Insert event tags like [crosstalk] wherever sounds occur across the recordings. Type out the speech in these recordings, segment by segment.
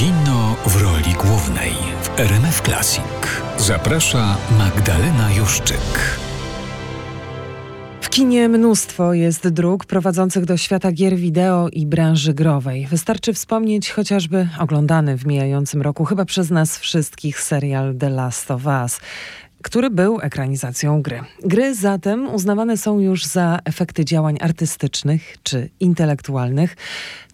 Kino w roli głównej w RMF Classic. Zaprasza Magdalena Juszczyk. W kinie mnóstwo jest dróg prowadzących do świata gier wideo i branży growej. Wystarczy wspomnieć chociażby oglądany w mijającym roku chyba przez nas wszystkich serial The Last of Us który był ekranizacją gry. Gry zatem uznawane są już za efekty działań artystycznych czy intelektualnych,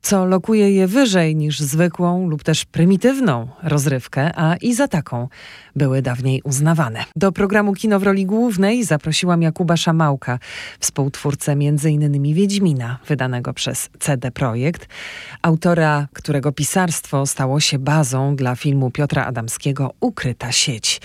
co lokuje je wyżej niż zwykłą lub też prymitywną rozrywkę, a i za taką były dawniej uznawane. Do programu Kino w roli głównej zaprosiłam Jakuba Szamałka, współtwórcę m.in. Wiedźmina, wydanego przez CD Projekt, autora, którego pisarstwo stało się bazą dla filmu Piotra Adamskiego Ukryta sieć.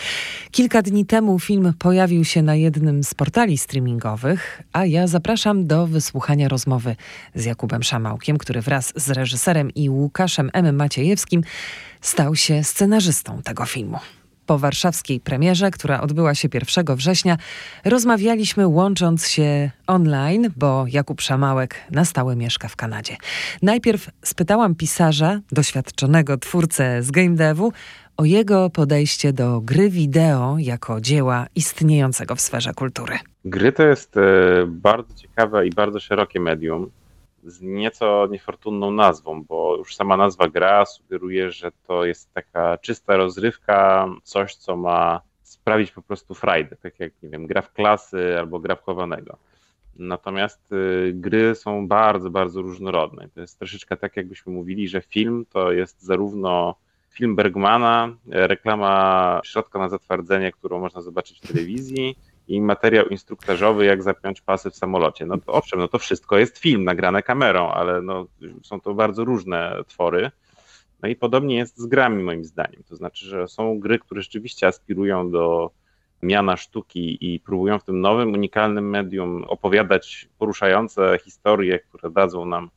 Kilka dni temu film pojawił się na jednym z portali streamingowych, a ja zapraszam do wysłuchania rozmowy z Jakubem Szamałkiem, który wraz z reżyserem i Łukaszem M. Maciejewskim stał się scenarzystą tego filmu. Po warszawskiej premierze, która odbyła się 1 września, rozmawialiśmy łącząc się online, bo Jakub Szamałek na stałe mieszka w Kanadzie. Najpierw spytałam pisarza, doświadczonego twórcę z game devu, o jego podejście do gry wideo jako dzieła istniejącego w sferze kultury. Gry to jest e, bardzo ciekawe i bardzo szerokie medium z nieco niefortunną nazwą, bo już sama nazwa gra sugeruje, że to jest taka czysta rozrywka, coś, co ma sprawić po prostu frajdę, tak jak, nie wiem, gra w klasy albo gra w chowanego. Natomiast y, gry są bardzo, bardzo różnorodne. To jest troszeczkę tak, jakbyśmy mówili, że film to jest zarówno film Bergmana, reklama środka na zatwardzenie, którą można zobaczyć w telewizji, i materiał instruktażowy, jak zapiąć pasy w samolocie. No to owszem, no to wszystko jest film nagrane kamerą, ale no, są to bardzo różne twory. No i podobnie jest z grami moim zdaniem. To znaczy, że są gry, które rzeczywiście aspirują do miana sztuki i próbują w tym nowym, unikalnym medium opowiadać poruszające historie, które dadzą nam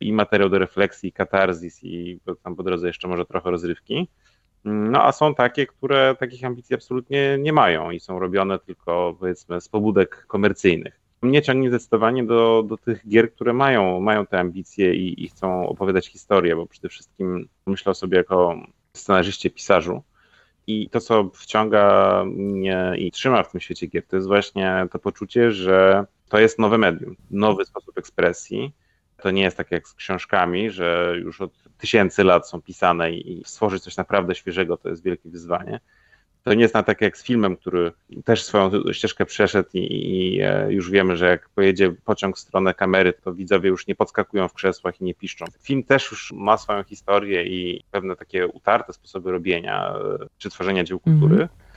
i materiał do refleksji, i katarzis, i tam po drodze jeszcze może trochę rozrywki. No a są takie, które takich ambicji absolutnie nie mają i są robione tylko powiedzmy z pobudek komercyjnych. Mnie ciągnie zdecydowanie do, do tych gier, które mają, mają te ambicje i, i chcą opowiadać historię, bo przede wszystkim myślę o sobie jako scenarzyście, pisarzu. I to, co wciąga mnie i trzyma w tym świecie gier, to jest właśnie to poczucie, że to jest nowe medium, nowy sposób ekspresji, to nie jest tak jak z książkami, że już od tysięcy lat są pisane i stworzyć coś naprawdę świeżego to jest wielkie wyzwanie. To nie jest na tak jak z filmem, który też swoją ścieżkę przeszedł i, i, e, już wiemy, że jak pojedzie pociąg w stronę kamery, to widzowie już nie podskakują w krzesłach i nie piszczą. Film też już ma swoją historię i pewne takie utarte sposoby robienia e, czy tworzenia dzieł kultury. Mm -hmm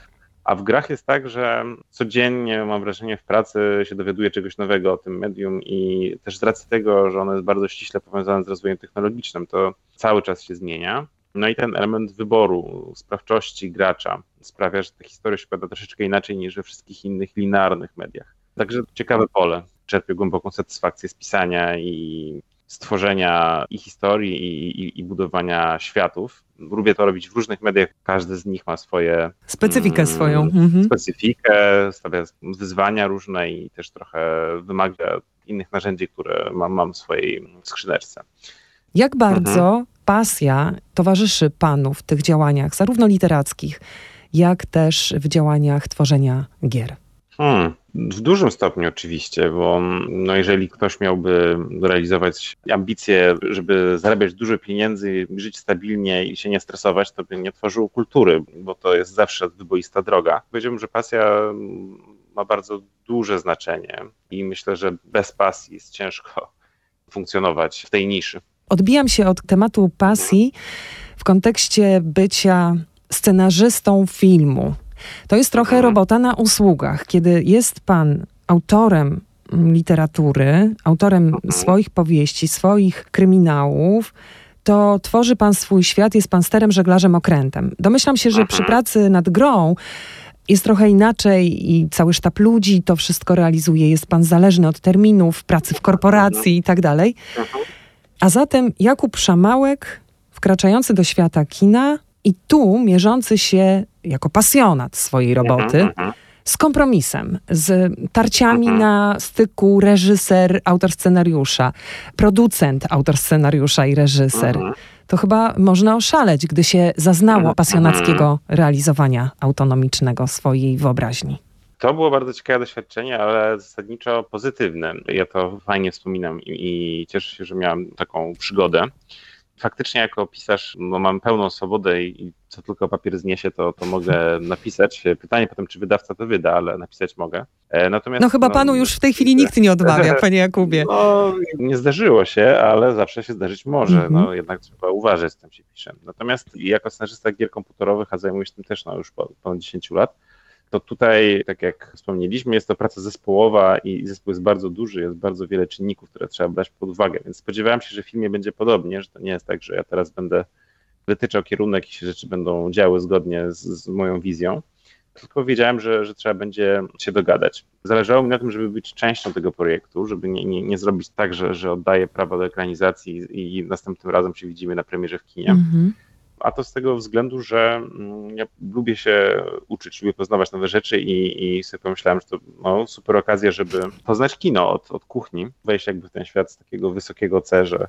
a w grach jest tak, że codziennie mam wrażenie w pracy się dowiaduję czegoś nowego o tym medium i też z racji tego, że ono jest bardzo ściśle powiązane z rozwojem technologicznym, to cały czas się zmienia. No i ten element wyboru, sprawczości gracza sprawia, że ta historia się pada troszeczkę inaczej niż we wszystkich innych linearnych mediach. Także ciekawe pole. Czerpię głęboką satysfakcję z pisania i stworzenia i historii, i, i, i, budowania światów. Lubię to robić w różnych mediach, każdy z nich ma swoje. Specyfikę mm, swoją. Mhm. Specyfikę, stawia wyzwania różne i też trochę wymaga innych narzędzi, które mam, mam w swojej skrzyneczce. Jak bardzo mhm. pasja towarzyszy panu w tych działaniach, zarówno literackich, jak też w działaniach tworzenia gier? Hmm. W dużym stopniu oczywiście, bo no jeżeli ktoś miałby realizować ambicje, żeby zarabiać dużo pieniędzy, żyć stabilnie i się nie stresować, to by nie tworzył kultury, bo to jest zawsze wyboista droga. Powiedziałbym, że pasja ma bardzo duże znaczenie i myślę, że bez pasji jest ciężko funkcjonować w tej niszy. Odbijam się od tematu pasji w kontekście bycia scenarzystą filmu. To jest trochę mhm. robota na usługach. Kiedy jest pan autorem literatury, autorem mhm. swoich powieści, swoich kryminałów, to tworzy pan swój świat, jest pan sterem, żeglarzem, okrętem. Domyślam się, że przy mhm. pracy nad grą jest trochę inaczej i cały sztab ludzi to wszystko realizuje. Jest pan zależny od terminów, pracy w korporacji i tak dalej. A zatem Jakub Szamałek, wkraczający do świata kina, i tu mierzący się jako pasjonat swojej roboty mhm, mhm. z kompromisem, z tarciami mhm. na styku reżyser, autor scenariusza, producent, autor scenariusza i reżyser. to chyba można oszaleć, gdy się zaznało Mhm. pasjonackiego realizowania autonomicznego swojej wyobraźni. To było bardzo ciekawe doświadczenie, ale zasadniczo pozytywne. Ja to fajnie wspominam i, i cieszę się, że miałem taką przygodę. Faktycznie jako pisarz no, mam pełną swobodę i, i co tylko papier zniesie, to, to mogę [laughs] napisać. Pytanie potem, czy wydawca to wyda, ale napisać mogę. E, Natomiast, No chyba panu już w tej chwili nikt nie odmawia, [laughs] panie Jakubie. No, nie zdarzyło się, ale zawsze się zdarzyć może. Mhm. No, jednak trzeba uważać, z tym się pisze. Natomiast jako scenarzysta gier komputerowych, a zajmuję się tym też no, już po- ponad 10 lat, to tutaj, tak jak wspomnieliśmy, jest to praca zespołowa i zespół jest bardzo duży, jest bardzo wiele czynników, które trzeba brać pod uwagę, więc spodziewałem się, że w filmie będzie podobnie, że to nie jest tak, że ja teraz będę wytyczał kierunek i się rzeczy będą działy zgodnie z, z moją wizją, tylko wiedziałem, że, że trzeba będzie się dogadać. Zależało mi na tym, żeby być częścią tego projektu, żeby nie, nie, nie zrobić tak, że, że oddaję prawo do ekranizacji i, i następnym razem się widzimy na premierze w kinie. Mhm. A to z tego względu, że mm, ja lubię się uczyć, lubię poznawać nowe rzeczy i, i sobie pomyślałem, że to no, super okazja, żeby poznać kino od, od kuchni, wejść jakby w ten świat z takiego wysokiego C, że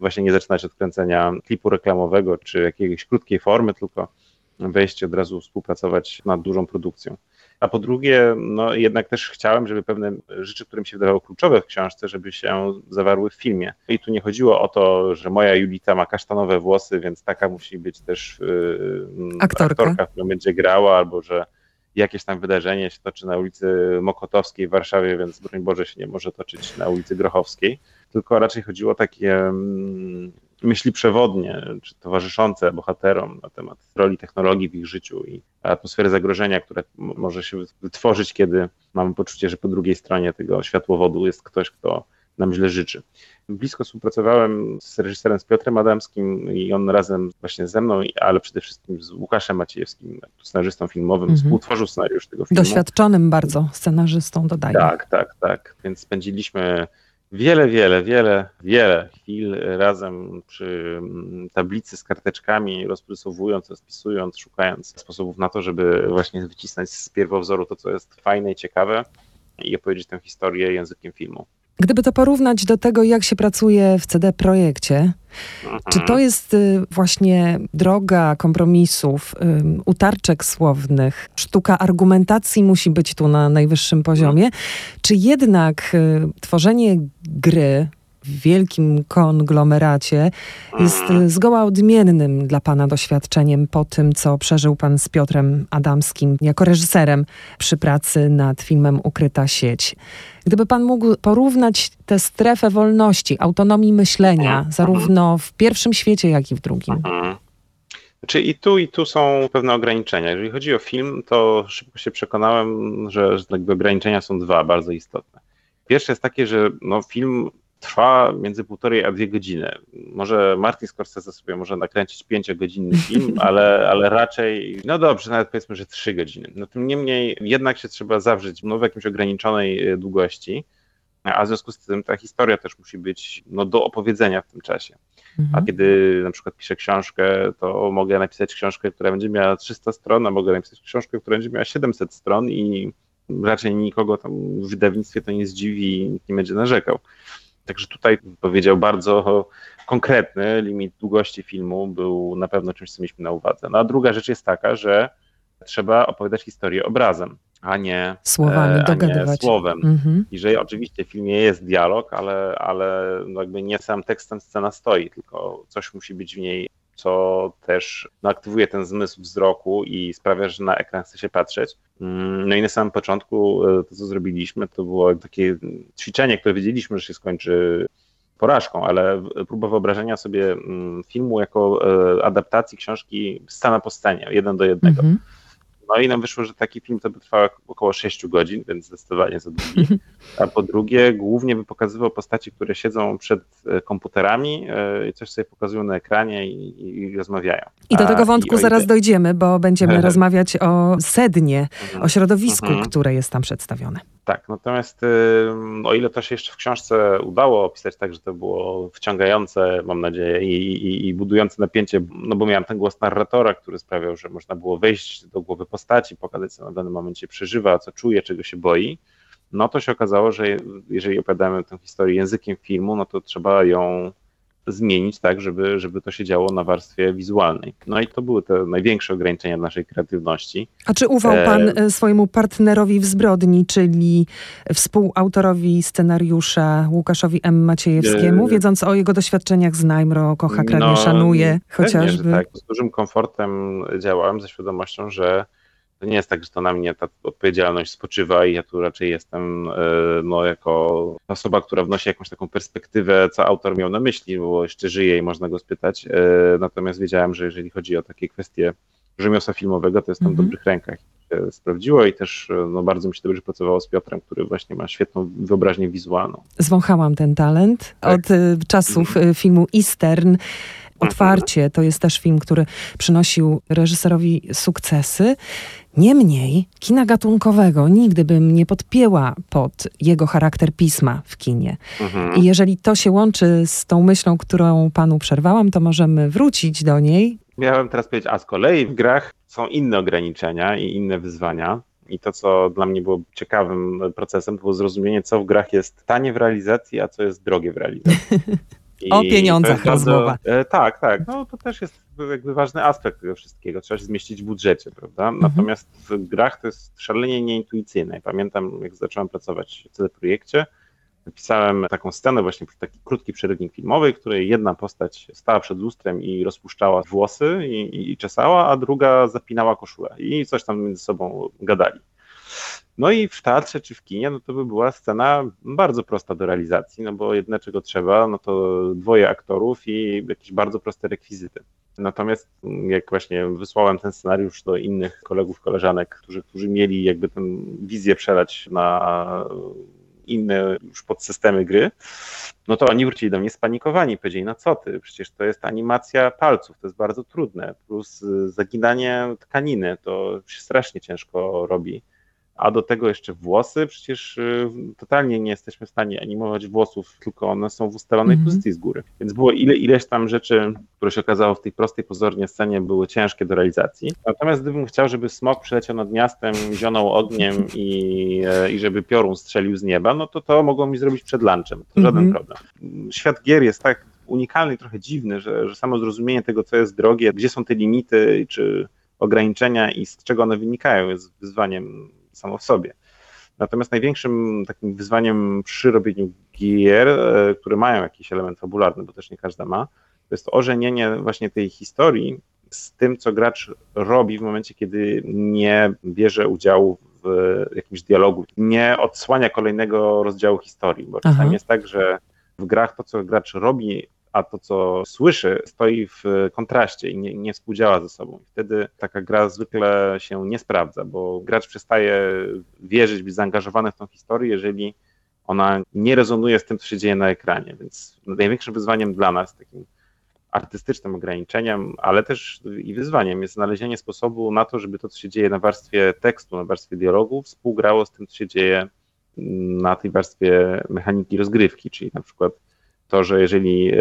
właśnie nie zaczynać od kręcenia klipu reklamowego czy jakiejś krótkiej formy, tylko wejść od razu współpracować nad dużą produkcją. A po drugie, no jednak też chciałem, żeby pewne rzeczy, które mi się wydawały kluczowe w książce, żeby się zawarły w filmie. I tu nie chodziło o to, że moja Julita ma kasztanowe włosy, więc taka musi być też yy, Aktorka. aktorka, która będzie grała, albo że jakieś tam wydarzenie się toczy na ulicy Mokotowskiej w Warszawie, więc broń Boże się nie może toczyć na ulicy Grochowskiej, tylko raczej chodziło o takie mm, myśli przewodnie, czy towarzyszące bohaterom na temat roli technologii w ich życiu i atmosfery zagrożenia, które może się wytworzyć, kiedy mamy poczucie, że po drugiej stronie tego światłowodu jest ktoś, kto nam źle życzy. Blisko współpracowałem z reżyserem, z Piotrem Adamskim i on razem właśnie ze mną, ale przede wszystkim z Łukaszem Maciejewskim, scenarzystą filmowym, Mhm. współtworzył scenariusz tego filmu. Doświadczonym bardzo scenarzystą, dodaję. Tak, tak, tak. Więc spędziliśmy wiele, wiele, wiele, wiele chwil razem przy mm, tablicy z karteczkami, rozprysowując, rozpisując, szukając sposobów na to, żeby właśnie wycisnąć z pierwowzoru to, co jest fajne i ciekawe i opowiedzieć tę historię językiem filmu. Gdyby to porównać do tego, jak się pracuje w CD Projekcie, czy to jest y, właśnie droga kompromisów, utarczek słownych, sztuka argumentacji musi być tu na najwyższym poziomie, czy jednak y, tworzenie gry w wielkim konglomeracie jest y, zgoła odmiennym dla Pana doświadczeniem po tym, co przeżył Pan z Piotrem Adamskim jako reżyserem przy pracy nad filmem Ukryta sieć. Gdyby Pan mógł porównać tę strefę wolności, autonomii myślenia, zarówno w pierwszym świecie, jak i w drugim. Mhm. Znaczy i tu, i tu są pewne ograniczenia. Jeżeli chodzi o film, to szybko się przekonałem, że, że jakby ograniczenia są dwa bardzo istotne. Pierwsze jest takie, że no, film trwa między półtorej a dwie godziny. Może Martin Scorsese sobie może nakręcić pięciogodzinny film, [laughs] ale, ale raczej, no dobrze, nawet powiedzmy, że trzy godziny. No tym niemniej jednak się trzeba zawrzeć no, w jakiejś ograniczonej e, długości, a w związku z tym ta historia też musi być no, do opowiedzenia w tym czasie. A Mhm. kiedy na przykład piszę książkę, to mogę napisać książkę, która będzie miała 300 stron, a mogę napisać książkę, która będzie miała 700 stron i raczej nikogo tam w wydawnictwie to nie zdziwi i nikt nie będzie narzekał. Także tutaj powiedział bardzo konkretny limit długości filmu był na pewno czymś, co mieliśmy na uwadze. No a druga rzecz jest taka, że trzeba opowiadać historię obrazem, a nie, Słowami e, a nie dogadywać. słowem. Mhm. I że oczywiście w filmie jest dialog, ale, ale no jakby nie sam tekstem scena stoi, tylko coś musi być w niej, co też no, aktywuje ten zmysł wzroku i sprawia, że na ekran chce się patrzeć. Mm, No i na samym początku e, to, co zrobiliśmy, to było takie ćwiczenie, które wiedzieliśmy, że się skończy porażką, ale próba wyobrażenia sobie mm, filmu jako e, adaptacji książki scena po scenie, jeden do jednego. Mhm. No i nam wyszło, że taki film to by trwał około 6 godzin, więc zdecydowanie za długi. [laughs] A po drugie, głównie by pokazywał postaci, które siedzą przed e, komputerami e, i coś sobie pokazują na ekranie i, i, rozmawiają. I do A, tego wątku zaraz dojdziemy, bo będziemy [laughs] rozmawiać o sednie, Mhm. o środowisku, Mhm. które jest tam przedstawione. Tak, natomiast o ile to się jeszcze w książce udało opisać tak, że to było wciągające, mam nadzieję, i, i, i budujące napięcie, no bo miałem ten głos narratora, który sprawiał, że można było wejść do głowy postaci, pokazać, co na danym momencie przeżywa, co czuje, czego się boi, no to się okazało, że jeżeli opowiadamy tę historię językiem filmu, no to trzeba ją zmienić tak, żeby, żeby to się działo na warstwie wizualnej. No i to były te największe ograniczenia naszej kreatywności. A czy ufał pan e... swojemu partnerowi w zbrodni, czyli współautorowi scenariusza Łukaszowi M. Maciejewskiemu, e... wiedząc o jego doświadczeniach z Najmro, kocha, kradnie, no, szanuje, chociażby? Pewnie, tak, z dużym komfortem działałem, ze świadomością, że to nie jest tak, że to na mnie ta odpowiedzialność spoczywa i ja tu raczej jestem e, no, jako osoba, która wnosi jakąś taką perspektywę, co autor miał na myśli, bo jeszcze żyje i można go spytać. E, natomiast wiedziałem, że jeżeli chodzi o takie kwestie rzemiosła filmowego, to jest tam w mhm. dobrych rękach. Się sprawdziło i też e, no, bardzo mi się dobrze pracowało z Piotrem, który właśnie ma świetną wyobraźnię wizualną. Zwąchałam ten talent tak. od czasów mhm. filmu Eastern. Otwarcie to jest też film, który przynosił reżyserowi sukcesy. Niemniej kina gatunkowego nigdy bym nie podpięła pod jego charakter pisma w kinie. Mhm. I jeżeli to się łączy z tą myślą, którą panu przerwałam, to możemy wrócić do niej. Miałem teraz powiedzieć, a z kolei w grach są inne ograniczenia i inne wyzwania. I to, co dla mnie było ciekawym procesem, to było zrozumienie, co w grach jest tanie w realizacji, a co jest drogie w realizacji. [laughs] I o pieniądzach rozmowa. E, tak, tak. No to też jest jakby ważny aspekt tego wszystkiego. Trzeba się zmieścić w budżecie, prawda? Mhm. Natomiast w grach to jest szalenie nieintuicyjne. Pamiętam, jak zacząłem pracować w teleprojekcie, napisałem taką scenę, właśnie taki krótki przerywnik filmowy, w której jedna postać stała przed lustrem i rozpuszczała włosy i, i czesała, a druga zapinała koszulę i coś tam między sobą gadali. No i w teatrze czy w kinie, no to by była scena bardzo prosta do realizacji, no bo jedne czego trzeba, no to dwoje aktorów i jakieś bardzo proste rekwizyty. Natomiast jak właśnie wysłałem ten scenariusz do innych kolegów, koleżanek, którzy, którzy mieli jakby tę wizję przelać na inne już podsystemy gry, no to oni wrócili do mnie spanikowani, powiedzieli, no co ty, przecież to jest animacja palców, to jest bardzo trudne, plus zaginanie tkaniny, to się strasznie ciężko robi a do tego jeszcze włosy, przecież y, totalnie nie jesteśmy w stanie animować włosów, tylko one są w ustalonej mm -hmm. pozycji z góry. Więc było ile, ileś tam rzeczy, które się okazało w tej prostej pozornie scenie były ciężkie do realizacji. Natomiast gdybym chciał, żeby smok przyleciał nad miastem, zionął ogniem i, e, i żeby piorun strzelił z nieba, no to to mogą mi zrobić przed lunchem, to mm -hmm. żaden problem. Świat gier jest tak unikalny i trochę dziwny, że, że samo zrozumienie tego, co jest drogie, gdzie są te limity, czy ograniczenia i z czego one wynikają, jest wyzwaniem samo w sobie. Natomiast największym takim wyzwaniem przy robieniu gier, e, które mają jakiś element fabularny, bo też nie każda ma, to jest ożenienie właśnie tej historii z tym, co gracz robi w momencie, kiedy nie bierze udziału w jakimś dialogu, nie odsłania kolejnego rozdziału historii, bo czasami Aha. jest tak, że w grach to, co gracz robi, a to, co słyszy, stoi w kontraście i nie, nie współdziała ze sobą. Wtedy taka gra zwykle się nie sprawdza, bo gracz przestaje wierzyć, być zaangażowany w tą historię, jeżeli ona nie rezonuje z tym, co się dzieje na ekranie. Więc największym wyzwaniem dla nas, takim artystycznym ograniczeniem, ale też i wyzwaniem jest znalezienie sposobu na to, żeby to, co się dzieje na warstwie tekstu, na warstwie dialogu, współgrało z tym, co się dzieje na tej warstwie mechaniki rozgrywki, czyli na przykład to, że jeżeli e,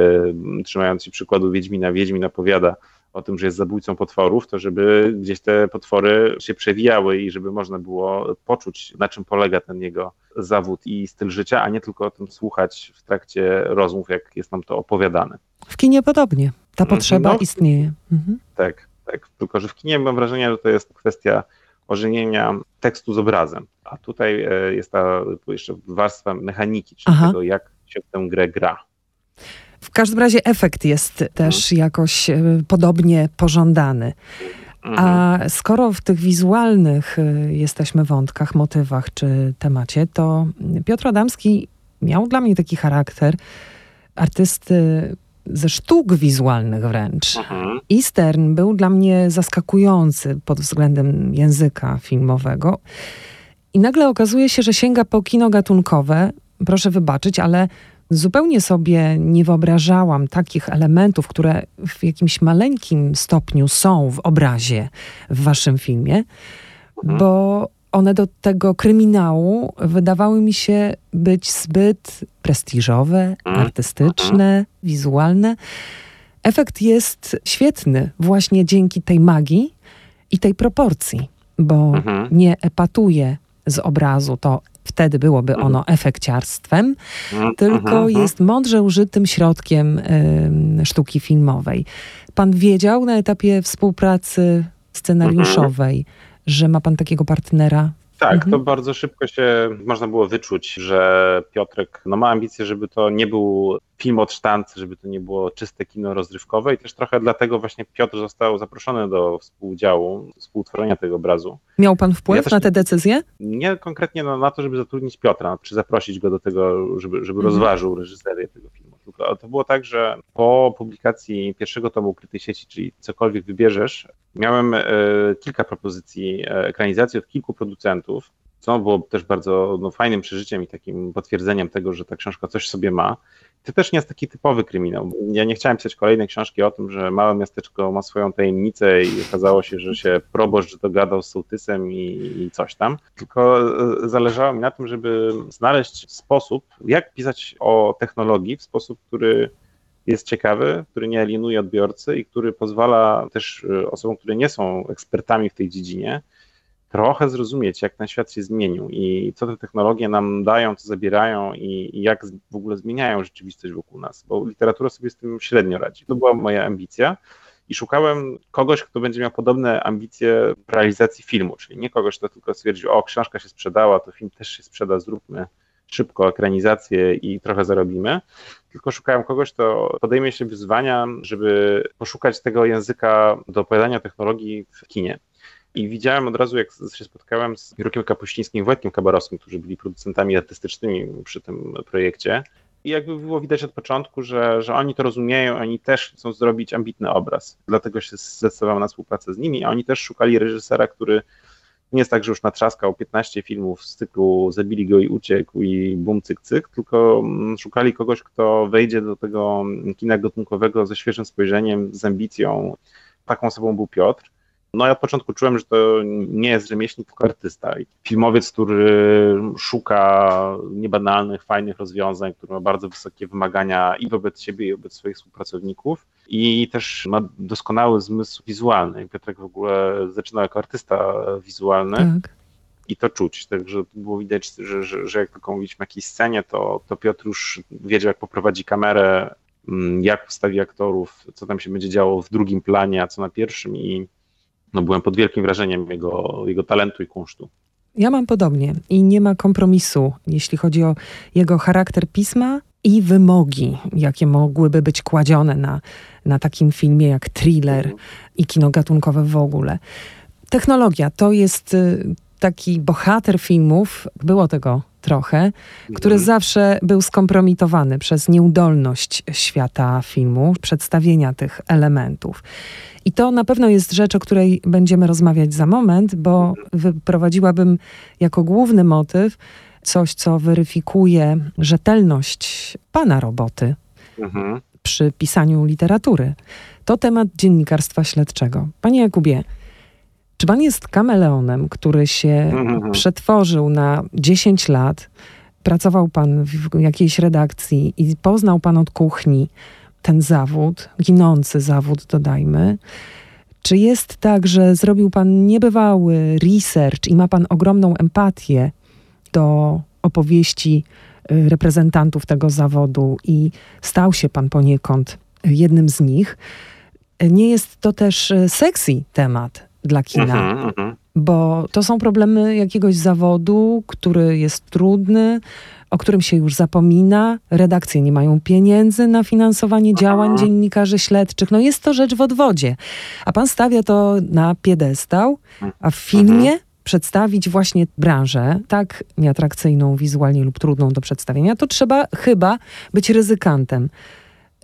trzymając się przykładu Wiedźmina, Wiedźmin opowiada o tym, że jest zabójcą potworów, to żeby gdzieś te potwory się przewijały i żeby można było poczuć, na czym polega ten jego zawód i styl życia, a nie tylko o tym słuchać w trakcie rozmów, jak jest nam to opowiadane. W kinie podobnie. Ta mhm, potrzeba no, istnieje. Mhm. Tak, tak. Tylko, że w kinie mam wrażenie, że to jest kwestia ożenienia tekstu z obrazem. A tutaj e, jest ta jeszcze warstwa mechaniki, czyli Aha. tego, jak się w tę grę gra. W każdym razie efekt jest też mhm. jakoś e, podobnie pożądany. A mhm. skoro w tych wizualnych e, jesteśmy wątkach, motywach czy temacie, to Piotr Adamski miał dla mnie taki charakter artysty ze sztuk wizualnych wręcz. Mhm. Eastern był dla mnie zaskakujący pod względem języka filmowego. I nagle okazuje się, że sięga po kino gatunkowe. Proszę wybaczyć, ale zupełnie sobie nie wyobrażałam takich elementów, które w jakimś maleńkim stopniu są w obrazie w waszym filmie, mhm. bo one do tego kryminału wydawały mi się być zbyt prestiżowe, mhm. artystyczne, mhm. wizualne. Efekt jest świetny właśnie dzięki tej magii i tej proporcji, bo nie epatuje z obrazu to wtedy byłoby ono Mhm. efekciarstwem, Mhm, tylko mhm. jest mądrze użytym środkiem ym, sztuki filmowej. Pan wiedział na etapie współpracy scenariuszowej, że ma pan takiego partnera? Tak, Mhm. to bardzo szybko się można było wyczuć, że Piotrek no, ma ambicje, żeby to nie był film od sztancy, żeby to nie było czyste kino rozrywkowe i też trochę dlatego właśnie Piotr został zaproszony do współudziału, współtworzenia tego obrazu. Miał pan wpływ Ja na te decyzje? Nie konkretnie na, na to, żeby zatrudnić Piotra, czy zaprosić go do tego, żeby, żeby Mhm. rozważył reżyserię tego filmu. To było tak, że po publikacji pierwszego tomu Ukrytej Sieci, czyli cokolwiek wybierzesz, miałem e, kilka propozycji e, ekranizacji od kilku producentów, co było też bardzo no, fajnym przeżyciem i takim potwierdzeniem tego, że ta książka coś sobie ma. To też nie jest taki typowy kryminał. Ja nie chciałem pisać kolejnej książki o tym, że małe miasteczko ma swoją tajemnicę i okazało się, że się proboszcz dogadał z sołtysem i, i coś tam. Tylko e, zależało mi na tym, żeby znaleźć sposób, jak pisać o technologii w sposób, który jest ciekawy, który nie alienuje odbiorcy i który pozwala też e, osobom, które nie są ekspertami w tej dziedzinie, trochę zrozumieć, jak ten świat się zmienił i co te technologie nam dają, co zabierają i, jak w ogóle zmieniają rzeczywistość wokół nas, bo literatura sobie z tym średnio radzi. To była moja ambicja i szukałem kogoś, kto będzie miał podobne ambicje w realizacji filmu, czyli nie kogoś, kto tylko stwierdził, o, książka się sprzedała, to film też się sprzeda, zróbmy szybko ekranizację i trochę zarobimy, tylko szukałem kogoś, kto podejmie się wyzwania, żeby poszukać tego języka do opowiadania technologii w kinie. I widziałem od razu, jak się spotkałem z Jurkiem Kapuścińskim i Wojtkiem Kabarowskim, którzy byli producentami artystycznymi przy tym projekcie. I jakby było widać od początku, że, że oni to rozumieją, oni też chcą zrobić ambitny obraz. Dlatego się zdecydowałem na współpracę z nimi, a oni też szukali reżysera, który nie jest tak, że już natrzaskał 15 filmów z cyklu Zabili go i uciekł i bum, cyk, cyk, tylko mm, szukali kogoś, kto wejdzie do tego kina gatunkowego ze świeżym spojrzeniem, z ambicją. Taką osobą był Piotr. No ja od początku czułem, że to nie jest rzemieślnik, tylko artysta. Filmowiec, który szuka niebanalnych, fajnych rozwiązań, który ma bardzo wysokie wymagania i wobec siebie, i wobec swoich współpracowników. I też ma doskonały zmysł wizualny. Piotrek w ogóle zaczynał jako artysta wizualny Tak. i to czuć. Także było widać, że, że, że jak tylko mówiliśmy o jakiejś scenie, to, to Piotr już wiedział, jak poprowadzi kamerę, mm, jak ustawi aktorów, co tam się będzie działo w drugim planie, a co na pierwszym i no, byłem pod wielkim wrażeniem jego, jego talentu i kunsztu. Ja mam podobnie i nie ma kompromisu, jeśli chodzi o jego charakter pisma i wymogi, jakie mogłyby być kładzione na, na takim filmie jak thriller i kino gatunkowe w ogóle. Technologia to jest y, taki bohater filmów, było tego trochę, który Mhm. zawsze był skompromitowany przez nieudolność świata filmu, przedstawienia tych elementów. I to na pewno jest rzecz, o której będziemy rozmawiać za moment, bo wyprowadziłabym jako główny motyw coś, co weryfikuje rzetelność pana roboty Mhm. przy pisaniu literatury. To temat dziennikarstwa śledczego. Panie Jakubie, czy pan jest kameleonem, który się Mhm. przetworzył na 10 lat? Pracował pan w jakiejś redakcji i poznał pan od kuchni ten zawód, ginący zawód, dodajmy. Czy jest tak, że zrobił pan niebywały research i ma pan ogromną empatię do opowieści y, reprezentantów tego zawodu i stał się pan poniekąd jednym z nich? Nie jest to też y, sexy temat dla kina Mhm. Mhm. bo to są problemy jakiegoś zawodu, który jest trudny, o którym się już zapomina. Redakcje nie mają pieniędzy na finansowanie działań dziennikarzy śledczych. No jest to rzecz w odwodzie. A pan stawia to na piedestał, a w filmie przedstawić właśnie branżę tak nieatrakcyjną wizualnie lub trudną do przedstawienia, to trzeba chyba być ryzykantem.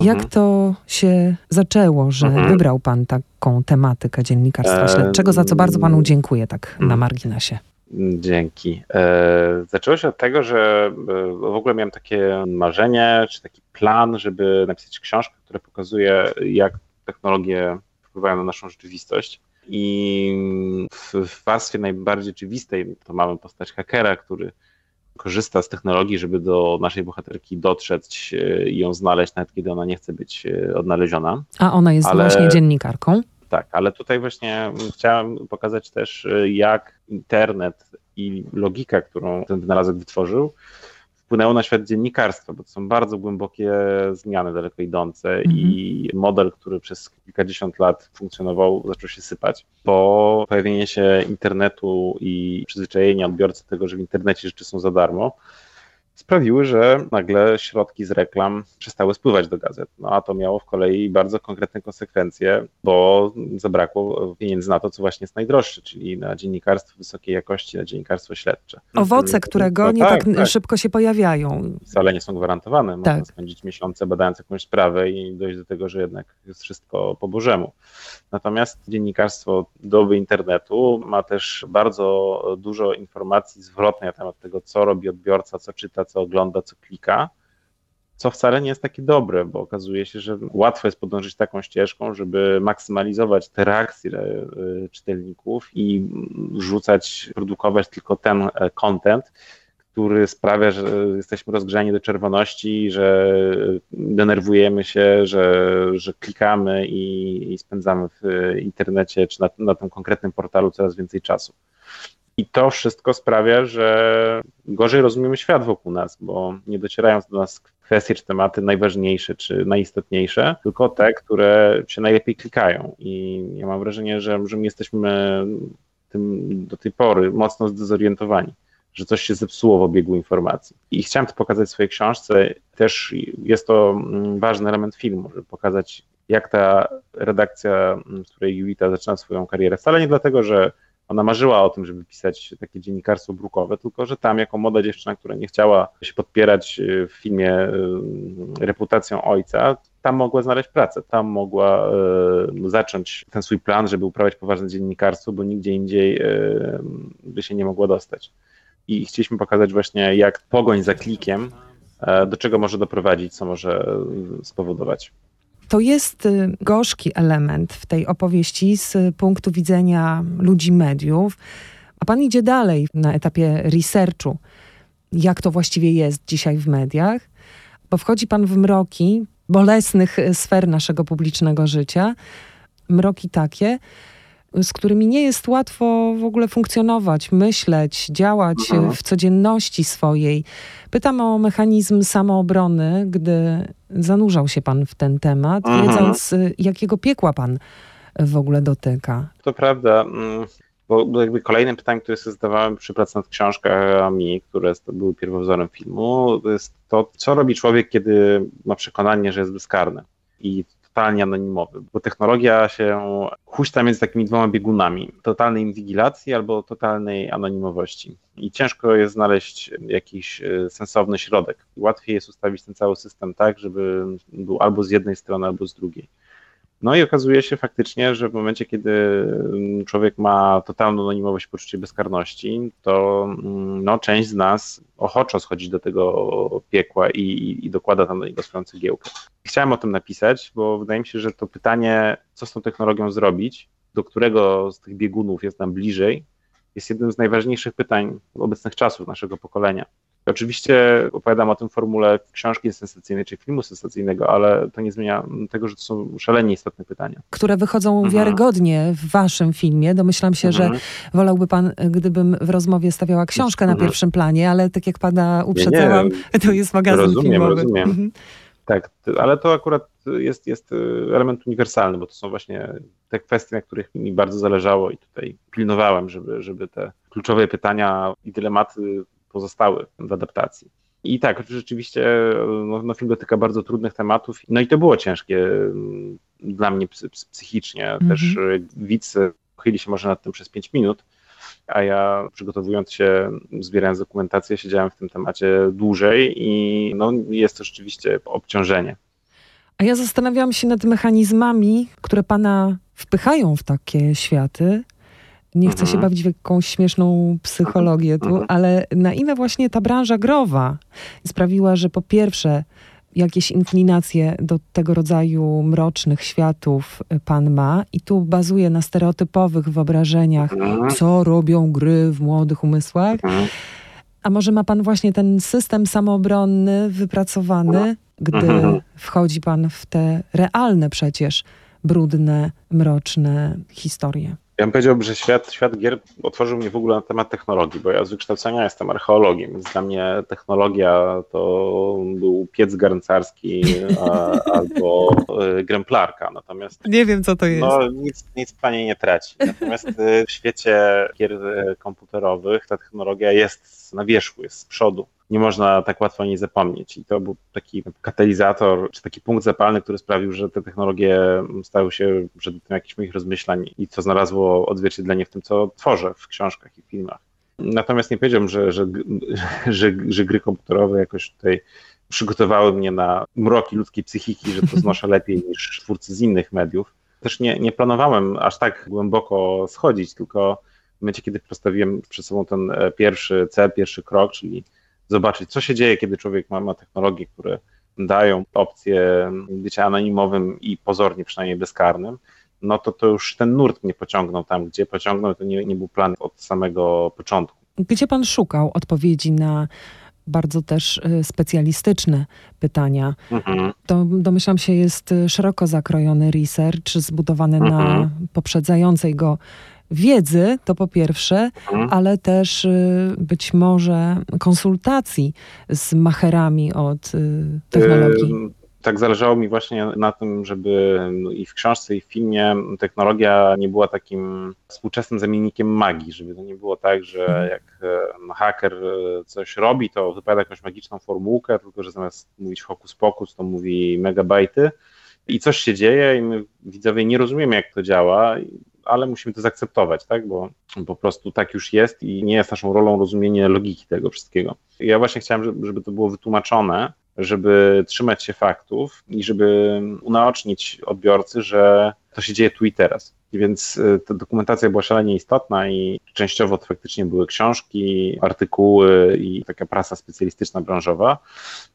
Jak Mhm. to się zaczęło, że Mhm. wybrał pan taką tematykę dziennikarstwa Em, śledczego, za co bardzo panu dziękuję tak na mm. marginesie. Dzięki. E, zaczęło się od tego, że e, w ogóle miałem takie marzenie, czy taki plan, żeby napisać książkę, która pokazuje, jak technologie wpływają na naszą rzeczywistość. I w, w warstwie najbardziej oczywistej to mamy postać hakera, który korzysta z technologii, żeby do naszej bohaterki dotrzeć e, i ją znaleźć, nawet kiedy ona nie chce być e, odnaleziona. A ona jest Ale- właśnie dziennikarką. Tak, ale tutaj właśnie chciałem pokazać też, y, jak internet i logika, którą ten wynalazek wytworzył, wpłynęło na świat dziennikarstwa, bo to są bardzo głębokie zmiany, daleko idące mhm. i model, który przez kilkadziesiąt lat funkcjonował, zaczął się sypać. Po pojawienie się internetu i przyzwyczajenia odbiorcy tego, że w internecie rzeczy są za darmo, sprawiły, że nagle środki z reklam przestały spływać do gazet. No a to miało w kolei bardzo konkretne konsekwencje, bo zabrakło pieniędzy na to, co właśnie jest najdroższe, czyli na dziennikarstwo wysokiej jakości, na dziennikarstwo śledcze. Owoce, którego no, nie tak, tak, tak, szybko się pojawiają. Wcale nie są gwarantowane. Można tak. spędzić miesiące badając jakąś sprawę i dojść do tego, że jednak jest wszystko po Bożemu. Natomiast dziennikarstwo doby internetu ma też bardzo dużo informacji zwrotnej na temat tego, co robi odbiorca, co czyta, co ogląda, co klika, co wcale nie jest takie dobre, bo okazuje się, że łatwo jest podążyć taką ścieżką, żeby maksymalizować te reakcje e, czytelników i rzucać, produkować tylko ten e, content, który sprawia, że jesteśmy rozgrzani do czerwoności, że denerwujemy się, że, że klikamy i, i spędzamy w internecie czy na, na tym konkretnym portalu coraz więcej czasu. I to wszystko sprawia, że gorzej rozumiemy świat wokół nas, bo nie docierają do nas kwestie czy tematy najważniejsze czy najistotniejsze, tylko te, które się najlepiej klikają. I ja mam wrażenie, że, że my jesteśmy tym do tej pory mocno zdezorientowani że coś się zepsuło w obiegu informacji. I chciałem to pokazać w swojej książce. Też jest to mm, ważny element filmu, żeby pokazać, jak ta redakcja, mm, z której Julita zaczyna swoją karierę, wcale nie dlatego, że ona marzyła o tym, żeby pisać takie dziennikarstwo brukowe, tylko że tam jako młoda dziewczyna, która nie chciała się podpierać y, w filmie y, reputacją ojca, tam mogła znaleźć pracę, tam mogła y, zacząć ten swój plan, żeby uprawiać poważne dziennikarstwo, bo nigdzie indziej by się nie mogła dostać. I chcieliśmy pokazać właśnie, jak pogoń za klikiem, do czego może doprowadzić, co może spowodować. To jest y, gorzki element w tej opowieści z punktu widzenia ludzi mediów, a pan idzie dalej na etapie researchu, jak to właściwie jest dzisiaj w mediach, bo wchodzi pan w mroki bolesnych sfer naszego publicznego życia, mroki takie, z którymi nie jest łatwo w ogóle funkcjonować, myśleć, działać mhm. w codzienności swojej. Pytam o mechanizm samoobrony, gdy zanurzał się pan w ten temat, mhm. wiedząc, y, jakiego piekła pan w ogóle dotyka. To prawda. Mm, bo jakby kolejnym pytaniem, które sobie zadawałem przy pracy nad książkami, które były pierwowzorem filmu, to jest to, co robi człowiek, kiedy ma przekonanie, że jest bezkarny. I totalnie anonimowy, bo technologia się huśta między takimi dwoma biegunami, totalnej inwigilacji albo totalnej anonimowości. I ciężko jest znaleźć jakiś e, sensowny środek. Łatwiej jest ustawić ten cały system tak, żeby był albo z jednej strony, albo z drugiej. No i okazuje się faktycznie, że w momencie, kiedy mm, człowiek ma totalną anonimowość, poczucie bezkarności, to mm, no, część z nas ochoczo schodzi do tego piekła i, i, dokłada tam do niego swoją cegiełkę. Chciałem o tym napisać, bo wydaje mi się, że to pytanie, co z tą technologią zrobić, do którego z tych biegunów jest nam bliżej, jest jednym z najważniejszych pytań obecnych czasów naszego pokolenia. Oczywiście opowiadam o tym formule książki sensacyjnej czy filmu sensacyjnego, ale to nie zmienia tego, że to są szalenie istotne pytania. Które wychodzą mhm. wiarygodnie w waszym filmie. Domyślam się, mhm. że wolałby pan, gdybym w rozmowie stawiała książkę mhm. na pierwszym planie, ale tak jak pana uprzedzałam, nie, nie. to jest magazyn rozumiem, filmowy. Rozumiem, mhm. Tak, ale to akurat jest, jest element uniwersalny, bo to są właśnie te kwestie, na których mi bardzo zależało i tutaj pilnowałem, żeby, żeby te kluczowe pytania i dylematy pozostały w adaptacji. I tak, rzeczywiście no, no, film dotyka bardzo trudnych tematów. No i to było ciężkie mm, dla mnie psychicznie. Też y, widz chyli się może nad tym przez 5 minut, a ja przygotowując się, zbierając dokumentację, siedziałem w tym temacie dłużej i no, jest to rzeczywiście obciążenie. A ja zastanawiałam się nad mechanizmami, które pana wpychają w takie światy. Nie chcę mhm. się bawić w jakąś śmieszną psychologię tu, mhm. ale na ile właśnie ta branża growa sprawiła, że po pierwsze jakieś inklinacje do tego rodzaju mrocznych światów pan ma i tu bazuje na stereotypowych wyobrażeniach, mhm. co robią gry w młodych umysłach. Mhm. A może ma pan właśnie ten system samoobronny wypracowany, gdy mhm. wchodzi pan w te realne przecież brudne, mroczne historie? Ja bym powiedział, że świat, świat gier otworzył mnie w ogóle na temat technologii, bo ja z wykształcenia jestem archeologiem, więc dla mnie technologia to był piec garncarski [laughs] albo e, gremplarka. Natomiast nie wiem, co to jest. No, nic, nic pani nie traci. Natomiast e, w świecie gier e, komputerowych ta technologia jest na wierzchu, jest z przodu nie można tak łatwo o niej zapomnieć. I to był taki katalizator, czy taki punkt zapalny, który sprawił, że te technologie stały się przedmiotem jakichś moich rozmyślań i co znalazło odzwierciedlenie w tym, co tworzę w książkach i filmach. Natomiast nie powiedziałbym, że, że, [laughs] że, że gry komputerowe jakoś tutaj przygotowały mnie na mroki ludzkiej psychiki, że to znoszę [laughs] lepiej niż twórcy z innych mediów. Też nie, nie planowałem aż tak głęboko schodzić, tylko w momencie, kiedy postawiłem przed sobą ten e, pierwszy cel, pierwszy krok, czyli zobaczyć, co się dzieje, kiedy człowiek ma, ma technologie, które dają opcję bycia anonimowym i pozornie przynajmniej bezkarnym, no to to już ten nurt mnie pociągnął tam, gdzie pociągnął, to nie, nie był plan od samego początku. Gdzie pan szukał odpowiedzi na bardzo też y, specjalistyczne pytania. Mhm. To domyślam się jest szeroko zakrojony research zbudowany mhm. na poprzedzającej go wiedzy, to po pierwsze, mhm. ale też y, być może konsultacji z macherami od y, technologii. Tak zależało mi właśnie na tym, żeby no, i w książce, i w filmie technologia nie była takim współczesnym zamiennikiem magii, żeby to nie było tak, że mhm. jak haker e, coś robi, to wypowiada jakąś magiczną formułkę, tylko że zamiast mówić hokus pokus, to mówi megabajty i coś się dzieje i my widzowie nie rozumiemy, jak to działa ale musimy to zaakceptować, tak? bo po prostu tak już jest i nie jest naszą rolą rozumienie logiki tego wszystkiego. Ja właśnie chciałem, żeby, to było wytłumaczone, żeby trzymać się faktów i żeby unaocznić odbiorcy, że to się dzieje tu i teraz. Więc y, ta dokumentacja była szalenie istotna i częściowo to faktycznie były książki, artykuły i taka prasa specjalistyczna, branżowa,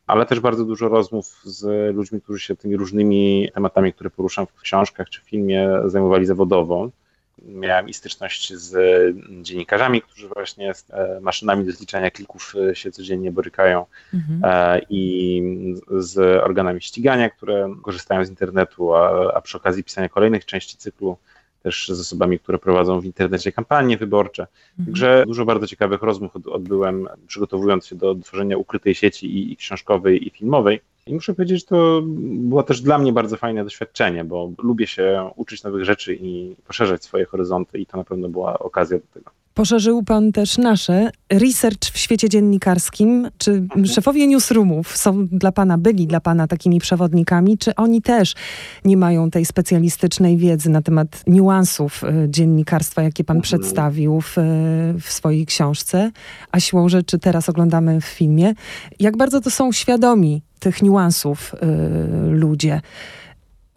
ale też bardzo dużo rozmów z ludźmi, którzy się tymi różnymi tematami, które poruszam w książkach czy filmie, zajmowali zawodowo miałem i styczność z dziennikarzami, którzy właśnie z e, maszynami do zliczania klików e, się codziennie borykają mhm. E, i z organami ścigania, które korzystają z internetu, a, a przy okazji pisania kolejnych części cyklu też z osobami, które prowadzą w internecie kampanie wyborcze. Mhm. Także dużo bardzo ciekawych rozmów odbyłem, przygotowując się do tworzenia ukrytej sieci i, i książkowej, i filmowej. I muszę powiedzieć, że to było też dla mnie bardzo fajne doświadczenie, bo lubię się uczyć nowych rzeczy i poszerzać swoje horyzonty, i to na pewno była okazja do tego. Poszerzył Pan też nasze research w świecie dziennikarskim. Czy mhm. szefowie newsroomów są dla Pana, byli dla Pana takimi przewodnikami? Czy oni też nie mają tej specjalistycznej wiedzy na temat niuansów y, dziennikarstwa, jakie Pan mhm. przedstawił w, w swojej książce? A siłą rzeczy teraz oglądamy w filmie. Jak bardzo to są świadomi tych niuansów y, ludzie?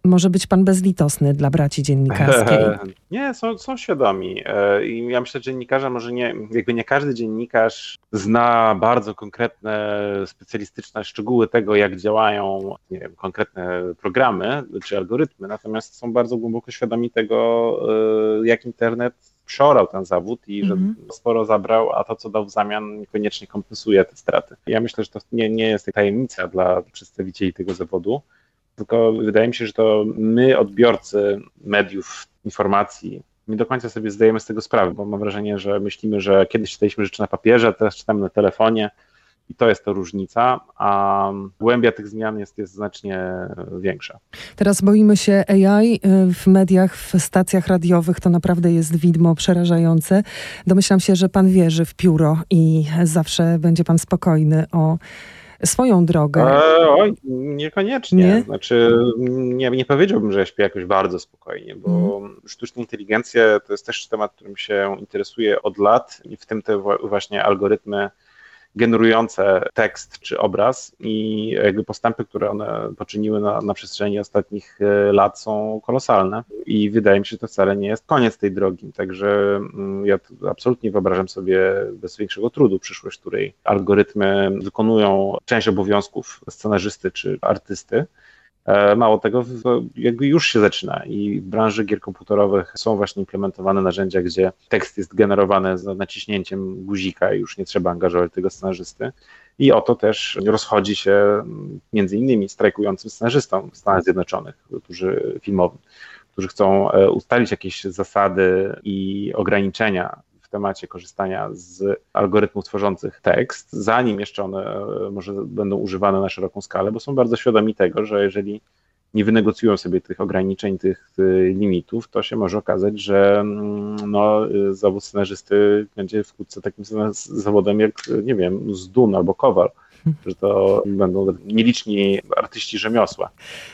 może być pan bezlitosny dla braci dziennikarskiej. [laughs] Nie, są, są świadomi. E, I ja myślę, że dziennikarze może nie, jakby nie każdy dziennikarz zna bardzo konkretne, specjalistyczne szczegóły tego, jak działają nie wiem, konkretne programy czy algorytmy, natomiast są bardzo głęboko świadomi tego, e, jak internet przeorał ten zawód i że mm -hmm. sporo zabrał, a to, co dał w zamian, niekoniecznie kompensuje te straty. Ja myślę, że to nie, nie jest tajemnica dla przedstawicieli tego zawodu tylko wydaje mi się, że to my, odbiorcy mediów, informacji, nie do końca sobie zdajemy z tego sprawę, bo mam wrażenie, że myślimy, że kiedyś czytaliśmy rzeczy na papierze, teraz czytamy na telefonie i to jest to różnica, a głębia tych zmian jest, jest znacznie większa. Teraz boimy się AI y, w mediach, w stacjach radiowych, to naprawdę jest widmo przerażające. Domyślam się, że pan wierzy w pióro i zawsze będzie pan spokojny o swoją drogę. E, oj, niekoniecznie. Nie? Znaczy, nie, nie powiedziałbym, że ja śpię jakoś bardzo spokojnie, bo mm. sztuczna inteligencja to jest też temat, którym się interesuję od lat i w tym te właśnie algorytmy generujące tekst czy obraz i jakby postępy, które one poczyniły na, na przestrzeni ostatnich e, lat są kolosalne i wydaje mi się, że to wcale nie jest koniec tej drogi, także mm, ja absolutnie wyobrażam sobie bez większego trudu przyszłość, w której algorytmy wykonują część obowiązków scenarzysty czy artysty, mało tego, jakby już się zaczyna i w branży gier komputerowych są właśnie implementowane narzędzia, gdzie tekst jest generowany z naciśnięciem guzika i już nie trzeba angażować tego scenarzysty. I o to też rozchodzi się między innymi strajkującym scenarzystom w Stanach Zjednoczonych, którzy filmowym którzy chcą e, ustalić jakieś zasady i ograniczenia w temacie korzystania z algorytmów tworzących tekst, zanim jeszcze one e, może będą używane na szeroką skalę, bo są bardzo świadomi tego, że jeżeli nie wynegocjują sobie tych ograniczeń, tych limitów, to się może okazać, że mm, no, zawód scenarzysty będzie wkrótce takim zawodem jak, nie wiem, Zdun albo Kowal że to będą nieliczni artyści rzemiosła.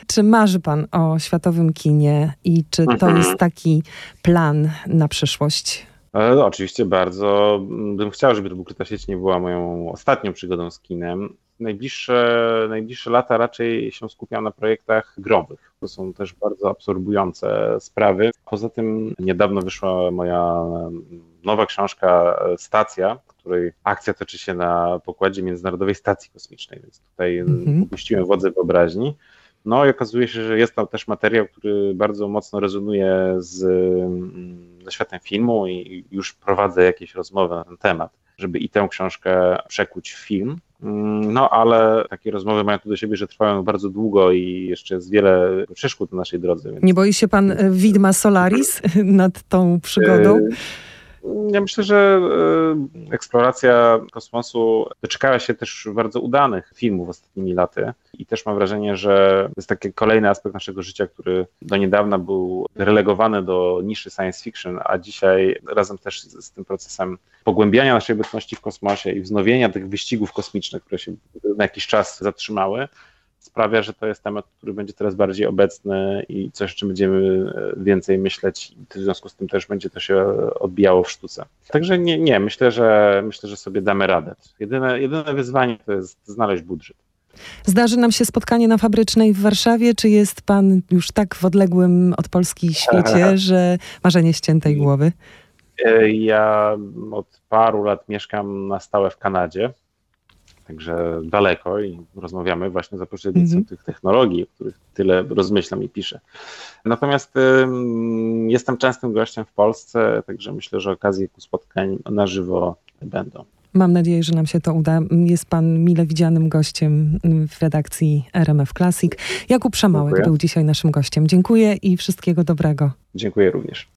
Czy marzy Pan o światowym kinie i czy to mhm. jest taki plan na przyszłość? E, no, oczywiście bardzo bym chciał, żeby to Ukryta Sieć nie była moją ostatnią przygodą z kinem. Najbliższe, najbliższe lata raczej się skupiam na projektach growych. To są też bardzo absorbujące sprawy. Poza tym niedawno wyszła moja nowa książka Stacja, której akcja toczy się na pokładzie Międzynarodowej Stacji Kosmicznej, więc tutaj mhm. opuściłem wodzę wyobraźni. No i okazuje się, że jest tam też materiał, który bardzo mocno rezonuje z, mm, ze światem filmu i już prowadzę jakieś rozmowy na ten temat, żeby i tę książkę przekuć w film. Mm, no, ale takie rozmowy mają to do siebie, że trwają bardzo długo i jeszcze jest wiele przeszkód na naszej drodze. Więc... Nie boi się pan e, widma Solaris nad tą przygodą? Ja myślę, że e, eksploracja kosmosu doczekała się też bardzo udanych filmów ostatnimi laty i też mam wrażenie, że to jest taki kolejny aspekt naszego życia, który do niedawna był relegowany do niszy science fiction, a dzisiaj razem też z, z tym procesem pogłębiania naszej obecności w kosmosie i wznowienia tych wyścigów kosmicznych, które się na jakiś czas zatrzymały, sprawia, że to jest temat, który będzie teraz bardziej obecny i coś, o czym będziemy e, więcej myśleć i w związku z tym też będzie to się odbijało w sztuce. Także nie, nie myślę, że myślę, że sobie damy radę. Jedyne, jedyne wyzwanie to jest znaleźć budżet. Zdarzy nam się spotkanie na Fabrycznej w Warszawie, czy jest pan już tak w odległym od Polski świecie, [laughs] że marzenie ściętej głowy? E, ja od paru lat mieszkam na stałe w Kanadzie także daleko i rozmawiamy właśnie za pośrednictwem mm -hmm. tych technologii, o których tyle rozmyślam i piszę. Natomiast y, jestem częstym gościem w Polsce, także myślę, że okazje ku spotkań na żywo będą. Mam nadzieję, że nam się to uda. Jest pan mile widzianym gościem w redakcji RMF Classic. Jakub Przemałek Dziękuję. był dzisiaj naszym gościem. Dziękuję i wszystkiego dobrego. Dziękuję również.